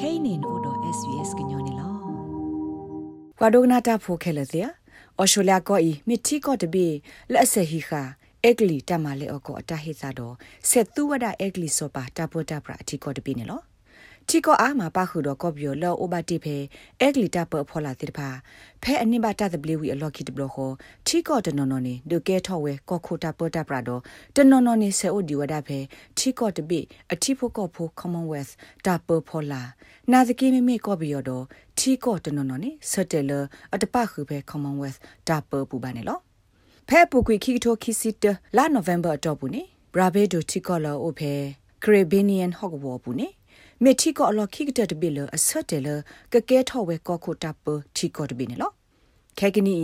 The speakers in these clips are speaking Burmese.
kainin odo svs gnyone lo kwadogna ta pho khele sia australia ko i mithi ko de bi la se hi kha အက်ကလီတမလေအကောအတဟိသတော့ဆက်သူဝဒအက်ကလီစောပါ တပတပရာအတီကောတပိနေလောချီကောအာမပါခုတော့ကောပြောလောအိုဘတိဖေအက်ကလီတပဖောလာတိတဖာဖဲအနိဘတာတဘလီဝီအလော်ကီတဘလဟောချီကောတနော်နော်နေဒုကဲထောဝဲကောခိုတာပတပရာတော့တနော်နော်နေဆေအိုဒီဝဒဖေချီကောတပိအတီဖို့ကောဖို commonwealth တပဖောလာနာဇကီမီမီကောဘီယောတော့ချီကောတနော်နော်နေဆတ်တယ်လအတပခုဖေ commonwealth တပပူပါနေလောဖဲပူကွေခိထိုခိစစ်တလာနိုဗ ెంబర్ တော့ဘူးနေဘရာဘေဒိုတီကောလောအိုဖဲကရေဘီနီယန်ဟော့ဂဝဘူးနေ မေတီကောလောခိကတတဘီလအဆတ်တယ်လကကဲထော်ဝဲကောခုတပ်ပတီကောတဘီနေလောခဲကနီ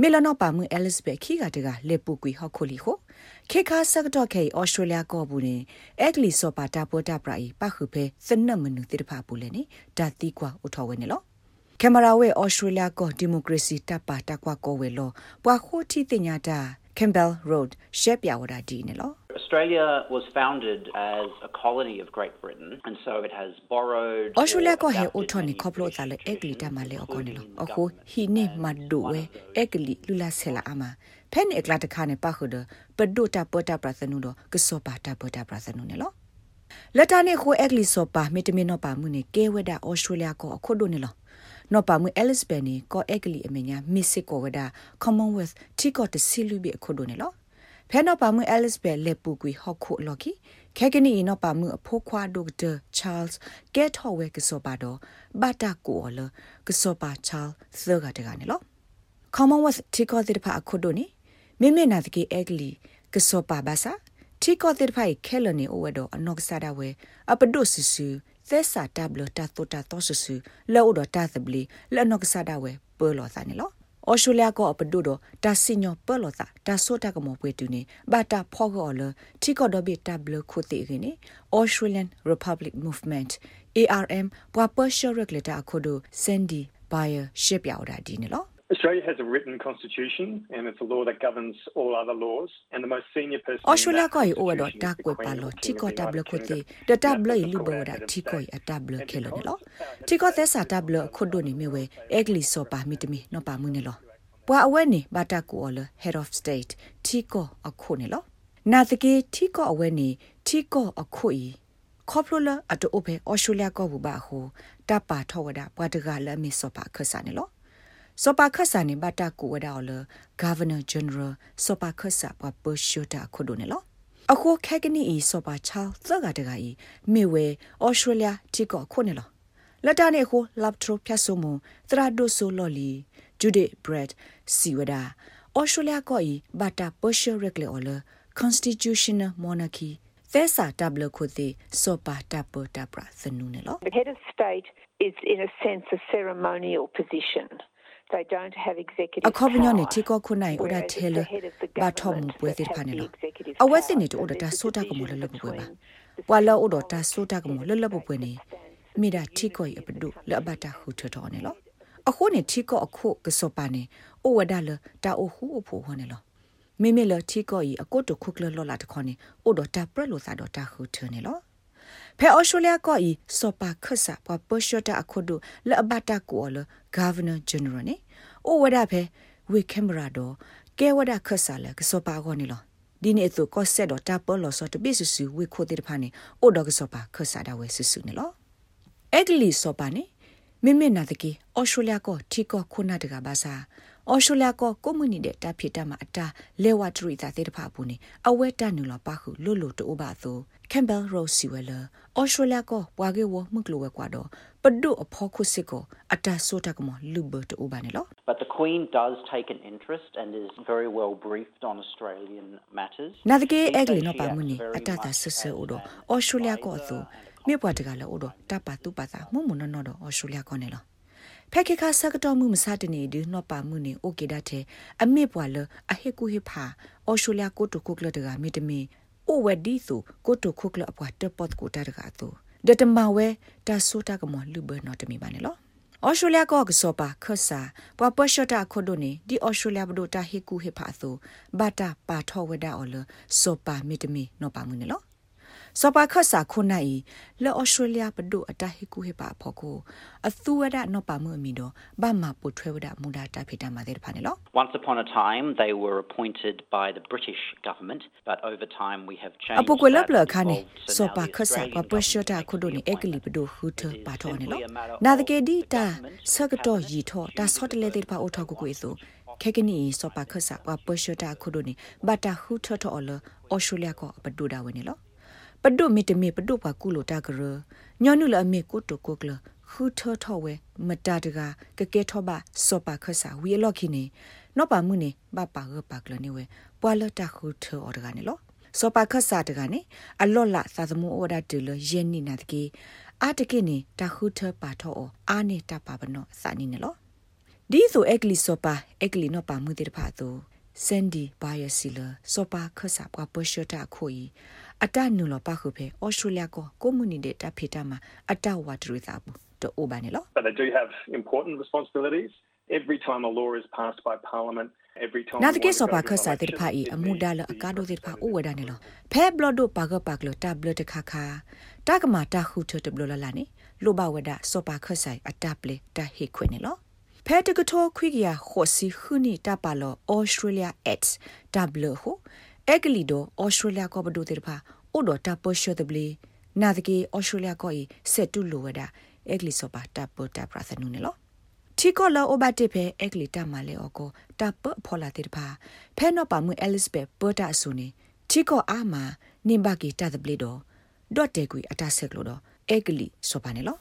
မေလနောပါမှုအဲလစ်ဘက်ခိကတကလေပူကွေဟော့ခိုလီဟိုခေခါဆက်တော့ခေဩစတြေးလျကောဘူးနေအက်ကလီစောပါတာပေါ်တာပရိုင်ပခုဖဲစနမနုတိတဖာပူလေနေဒါတီကွာဥထော်ဝဲနေလောကင်မရာဝဲဩစတြေးလျကောဒီမိုကရေစီတပ်ပါတကွာကောဝဲလောပွာခိုတီတင်ညာတာ Campbell Road ရှက်ပြဝဒါဒီနေလော Australia was founded as a colony of Great Britain and so it has borrowed Australia ko he othoni khoplo tale ekli ta male okone lo akho hi ne madu we ekli lula sela ama phen ekla ta khane pa khudo padu ta pota prasanu do kso pa ta pota prasanu ne lo လက်တာနေခိုအက်ဂလီဆိုပါမီတမီနောပါမှုနေကဲဝဒဩစတြေးလျကိုအခုဒိုနေလောနော်ပါမှုအဲလစ်ဘန်နီကောအက်ကလီအမညာမစ်စစ်ကိုဝဒါ commonwealth တီကောတစီလူဘီအခုဒိုနေလော ဖဲနော်ပါမှုအဲလစ်ဘန်လက်ပူကွီဟော့ခုလော်ကီခဲကနီနော်ပါမှုအဖိုးခွာဒိုက်တာချားလ်ကက်ဟော်ဝဲကစောပါတော့ဘာတာကိုလကစောပါချားလ်သဂါတကနေလော commonwealth တီကောတိဖာအခုဒိုနေမိမိနာတကေအက်ကလီကစောပါဘာစာတီကောတိဖိုင်ခဲလနေအိုဝဒအနော့ဆာဒဝဲအပဒုဆူဆူသဲစာတဘလတာတိုတာတောဆဆူလောဒတာသဘလီလနော့ဆာဒဝဲပေါ်လောသနေလော ဩစတြေးလျကောအပဒုဒတာစညောပလောတာတာဆိုတာကမောပွေတူနေဘာတာဖောကောလတီကောဒဘီတဘလခုတိရင်းနေ Australian Republic Movement ARM ပွာပရှောရက်လက်တာခုဒို Sandy Bayer ရှစ်ပြောက်တာဒီနေလော Australia has a written constitution and it's a law that governs all other laws and the most senior person Australia ko i odo ta ko pa lo ti ko tablo ko ti de tablo i lu bo da ti ko i tablo ke lo ne lo ti ko the sa tablo ko do ni me we egli so pa mi timi no pa mu ne lo ပွာအဝဲနေဘာတာကိုလ head of state တီကိုအခုနေလောနာတကေတီကိုအဝဲနေတီကိုအခုဤခေါပလိုလာအတိုဘဲအော်စတြေးလျကောဘူဘာဟိုတပါထောဝဒပွာတကလမီစောပါခဆာနေလော စောပါခဆာနေဘတာကူဝဒါလ Governor General စောပါခဆာပပရှိုတာခုဒိုနေလောအခုခက်ကနီအီစောပါချာသကတကီမေဝဲဩစတြေးလျတီကောခုနေလောလက်တာနေခုလပ်ထရဖြတ်ဆုမသရာဒိုဆိုလော်လီဂျူဒစ်ဘရက်စီဝဒါဩစတြေးလျကောဤဘတာပရှိုရက်လေအော်လ constitutional monarchy သဲစာတဘလခုတိစောပါတပတပရသနုနေလော The head of state is in a sense a ceremonial position they don't have executive အခေါပညောနေတီကောခုနိုင်ဥဒထဲလဘာထောမှုပွဲတိခါနေလောအဝက်စင်နေတူဥဒတာဆိုတာကမလလပပွဲပါပွာလောဥဒတာဆိုတာကမလလပပွဲနေမိဒါတီကောအပဒုလဘတာခုထတော်နေလောအခုနေတီကောအခုကစောပါနေဩဝဒါလတာအိုဟုအဖို့ဟောနေလောမိမိလတီကောဤအကုတ်တခုကလလောလာတခေါနေဩဒတာပရလောသာဒတာခုထနေလောဖဲအော်စတြေးလျကောဤစောပါခဆာပပရှတာအခုဒလအဘတာကိုလ ဂါဗနာဂျန်နရယ်နေအိုဝဒဖဲဝေကင်မရာတော့ကဲဝဒခဆာလကစောပါကောနေလောဒီနေ့သူကောဆက်တော့တာပေါ်လောဆိုတပိစုစုဝေခိုတဲ့ဖာနေအိုဒေါကစောပါခဆာဒါဝဲဆူဆူနေလောအဂလီစောပါနေမိမိနာတကေအော်စတြေးလျကောထီကောခုနာတကဘာသာအော်စတြေးလျကောကွန်မြူနီတဲ့တာဖြစ်တာမှာအတာလဲဝထရီသာသေးတဖာဘူးနေအဝဲတနူလာပါခုလွတ်လွတ်တိုးပါသို့ Campbell Rose Siwela Australia ko pwage wo muklo we kwa do padu apho khusik ko ata sota ko lubo to ubane lo But the Queen does take an interest and is very well briefed on Australian matters. nadike egle no pa muni ata ta sese odo Australia ko so me pwa daga la odo ta pa tu pa sa mu mu no no do Australia ko ne lo ဖက်ခေခါစကတော့မှုမစတနေဒီနော့ပါမှုနေโอเคဒတ်တဲ့အမေပွာလအဟေကူဟိဖာအော်ရှိုလျာကိုတုကုကလတကမီတမီ အိုဝဒီစုကိုတုခုကလအပွားတပတ်ကိုတာတကတူဒတမဝဲတဆိုတာကမလူဘနော်တမီပါနေလောဩစတြေးလျကောကစောပါခဆာပပရှတာခုဒိုနေဒီဩစတြေးလျဘဒိုတာဟီကူဟေဖာဆိုဘာတာပါထောဝဒအော်လစောပါမီတမီနော်ပါမှုနေလော စောပါခတ်စာခုနိုင်လောဩစတြေးလျပဒုအတဟိကူဟေပါဖို့ကိုအသူဝဒနောပါမှုအမီတော့ဘာမပုထွဲဝဒမူဒါတာဖိတာမှာတဲ့ဖာနေလော Once upon a time they were appointed by the British government but over time we have changed အပုကွလပလခါနေစောပါခတ်စာပပရှတာခုဒိုနေအကလီပဒုဟူထပါတော်နေလောနာဒကေဒီတာဆကတော့ရီထောတာဆော့တလေတဲ့ပါအိုထောက်ကူကွေဆိုခေကနီစောပါခတ်စာပပရှတာခုဒိုနေဘတာဟူထထော်လဩစတြေးလျကပဒူဒါဝနေလော ပဒုမီတမီပဒုပါကုလိုတာကရညောနုလအမေကုတုကုကလခူထထောဝဲမတာတကကကဲထောပါစောပါခဆာဝီလော့ခိနေနော့ပါမှုနေဘပါရပါကလနေဝဲပွာလတာခူထောအော်တကနေလောစောပါခဆာတကနေအလော့လာသာသမှုအော်ဒါတူလယင်းနိနာတကေအာတကိနေတာခူထပါထောအာနေတာပါပနောစာနိနေလောဒီဆိုအက်ကလီစောပါအက်ကလီနော့ပါမှုတေတဖာသူ စန်ဒီဘာယစီလစောပါခဆာပွာပရှတာခိုီအတနုလပခုဖေဩစတြေးလျကိုကွန်မြူနီတဖေတာမှာအတဝတ်ရသာဘူးတိုဘာနေလော But they do have important responsibilities. Every time a law is passed by Parliament, every time နာတကေစောပါခဆာတေဖာဤအမှုဒါလအကာဒိုတေဖာဥဝဒနေလောဖဲဘလဒိုပါကပါကလတဘလတခခာတကမာတခုထတဘလလလာနေလိုဘဝဒစောပါခဆိုင်အတပလေတဟိခွနေလော ဖဲတကထောခွိကရခိုစီခုနီတပါလောဩစတြေးလျ X W ဟုအက်ကလီဒိုဩစတြေးလျကောဘဒိုတေဖာအိုဒတာပရှဒဘလီနာတကေဩစတြေးလျကောဤဆက်တူလိုဝဒအက်ကလီစောပါတပတာပရသနုနေလောချီကောလောအဘတ်တေဖဲအက်ကလီတမလဲအောကိုတပဖော်လာတေတဖာဖဲနော့ပါမွေအဲလစ်ဘက်ပေါ်တာဆူနေချီကောအာမာနင်ဘကီတသပလီတော့ဒေါ့တေကွီအတဆက်လို့တော့အက်ကလီစောပါနေလော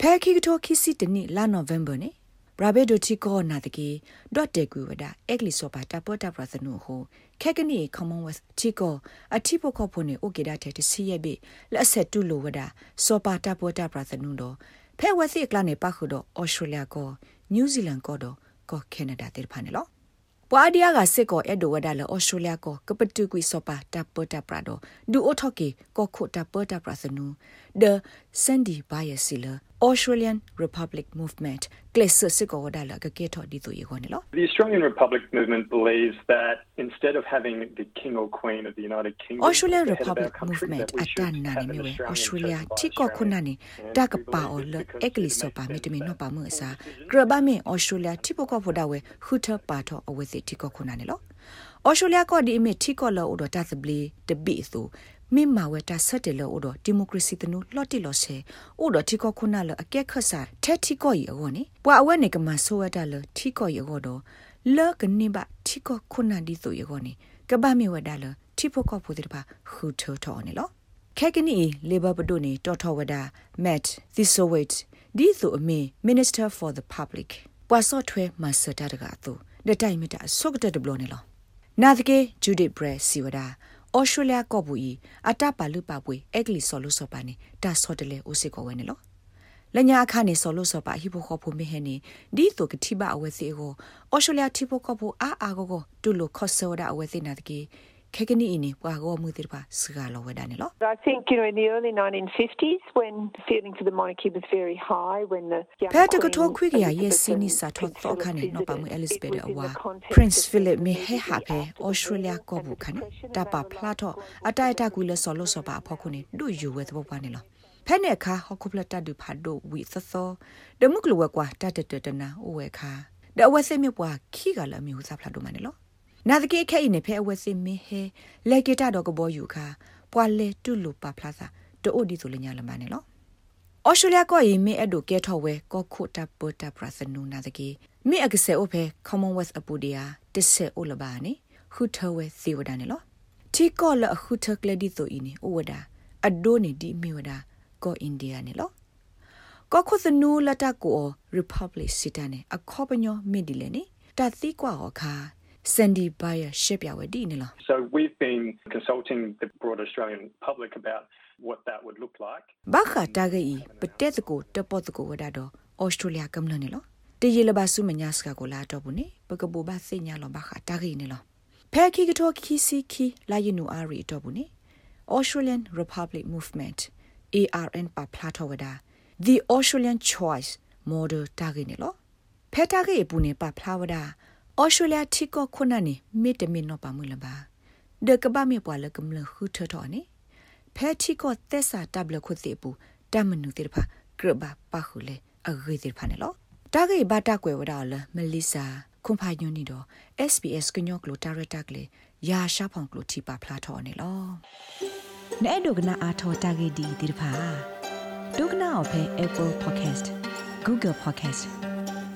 ဖဲခီကတိုခီစီတနိလာနိုဗ ెంబర్ နေဘ ရာဘေဒိုချီကောနာတကေဒေါ့တေကွီဝဒအက်ကလီစောပါတပေါ်တာပရသနုဟိုခက်ကနီ commonwealth ချီကောအတိပခောဖို့နေအိုကေဒါတဲ့တစီရဲ့ဘေလက်ဆက်တူလိုဝဒစောပါတပေါ်တာပရသနုတော့ဖဲဝစီကလနေပါခုတော့ဩစတြေးလျကောနယူးဇီလန်ကောတော့ကောကနေဒါတေဖာနေလောပွာဒီယာကစစ်ကောအဲ့ဒိုဝဒါလဩစတြေးလျကောကပတူကွီစောပါတပ်ပတာပရာဒိုဒူအိုထော့ကေကောခုတပ်ပတာပရာစနူဒစန်ဒီဘိုင်ယစီလာ Australian Republic Movement ကလစ်စစ်ကောဝဒါလကကေထော်ဒီတူယေခေါနေလော The Australian Republic movement believes that instead of having the king or queen of the United Kingdom Australian as the head of our Republic country, Movement that we should atan na have ni an mewe Australian Australia chosen by ti ko khuna ni Australians. ta And ka we pa o believe le because ekli it so makes pa mi sense te mi to no make pa mu those sa decisions. gra ba mi Australia ti po ko phoda we huta pa tho awe se ti ko khuna ni lo Australia ko di mi ti ko lo o do ta sbli de bi so မိမာဝတာဆက်တယ်လို့တော့ဒီမိုကရေစီတနုလော့တိလော့ဆေဥတော့တီကောခုနလအကက်ခဆာတက်တီကောရီအောနေပွာအဝဲနေကမဆိုဝတာလတီကောရီအောတော့လောကနေပါတီကောခုနဒီဆိုရီအောနေကဘာမီဝဒါလတီဖိုကောဖိုဒီပါခူထောထောနေလောခဲကနီလေဘာဘဒိုနေတော်ထောဝဒါမက်သီဆိုဝိတ်ဒီဆိုအမေ Minister for the Public ပွာဆော့ထွဲမဆတာတကသူဒတိုင်မတာဆုကတတဘလောနေလောနာတကေဂျူဒစ်ဘရက်စီဝဒါ ဩစတြေးလျကော့ဘူးဤအတပါလူပါပွေအက်ကလီဆော်လို့ဆော်ပါနေတာဆော့တလေဦးစစ်ကောဝဲနေလောလညာအခါနေဆော်လို့ဆော်ပါဟိဖိုခေါ်ဖို့မဟဲနေဒီဆိုကတိပါအဝဲစီကိုဩစတြေးလျတိဖိုကော့ဖို့အာအာကိုကိုတူလို့ခေါ်ဆော်ဒါအဝဲစီနာတကေ ခေကနီအင်းပွာကောမှုတိပါစကားလောဝဲဒါနေလော I think, you know, in the early 1950s, when feeling for the monarchy was very high, when the young ဖဲတကထော Queen ခွေကရရဲ့ Elizabeth စီနီ and စာထော Prince သောခါ Philip နေနော်ပါမ visited, အဲလစ်ဘ it က် was in အဝါ the context Prince of Philip the မေဟ immediate ဟာဖဲ after the ဩစတြေးလျ war ကော and ဘူး the ခါနေ depression တ and ပါ they ဖ were လာ like တော့ going အတိုက်အတကူလဲဆော်လို့ဆော်ပါအဖို့ခုနေဒူယူဝဲသဘောပါနေလောဖဲနေခါဟခုပလတာဒူဖာဒိုဝီသသောဒမုကလဝကွာတတတတနာအိုဝဲခါဒအဝဲစမြပွားခီကလာမျိုးစားဖလာဒိုမနေလော နာတကေခဲအိနေဖဲအဝဲစမေဟဲလေကေတာတော့ကဘောယူခါပွာလေတူလူပါဖလာသာတိုဒီဆိုလညာလမနေလောဩစတြေးလျကိုယမေအဒိုကဲထော်ဝဲကောခုတာပတာပရစနူနာတကေမိအကဆေအိုဖဲ Commonwealth အပူဒီယာတစ်ဆက်အိုလဘာနေခုထဝဲစီဝဒနေလောတီကောလအခုထကလက်ဒီဆိုအင်းနေဩဝဒါအဒိုနေဒီမီဝဒါကောအိန္ဒိယနေလောကောခုစနူလတကို Republic စီတနေအခေါပညောမိဒီလေနေတသိကွာဟောခါ စန်ဒီဘိုင်ယာရှစ်ပြဝဒီနေလော So we've been consulting the broad Australian public about what that would look like. ဘာခတာဂီပတက်တကိုတပတ်တကိုဝဒါတော့ဩစတြေးလျကမ္လနေလောတရေလဘဆုမညာစကကိုလာတော့ဘူးနေပကဘူဘာစညာလောဘာခတာဂီနေလောဖဲခီကထောခီစီခီလာယနူအာရီတော့ဘူးနေ Australian Republic Movement ARN ပါဖလာထောဝဒါ The Australian Choice Model တာဂီနေလောဖဲတာ ဂီပူနေပါဖလာဝဒါ Australia တီကောခုနနေမိတမင်တော့ပါမူလပါဒကဘာမေပွာလကမလခုထထောနေဖဖဲတီကောသက်စာတပ်လခုတိပူတမနုတိဖာကရဘပါခုလေအဂေတိဖာနေလောတာဂေဘာတာကွယ်ဝဒါလမလီစာခွန်ဖာညွနီတော့ SBS ကညောကလိုတာရတက်လေယာရှာဖောင်ကလိုတီပါဖလာထော်နေလောနဲ့ဒုကနာအာထော်တာဂေဒီတိဖာဒုကနာအဖဲ Apple Podcast Google Podcast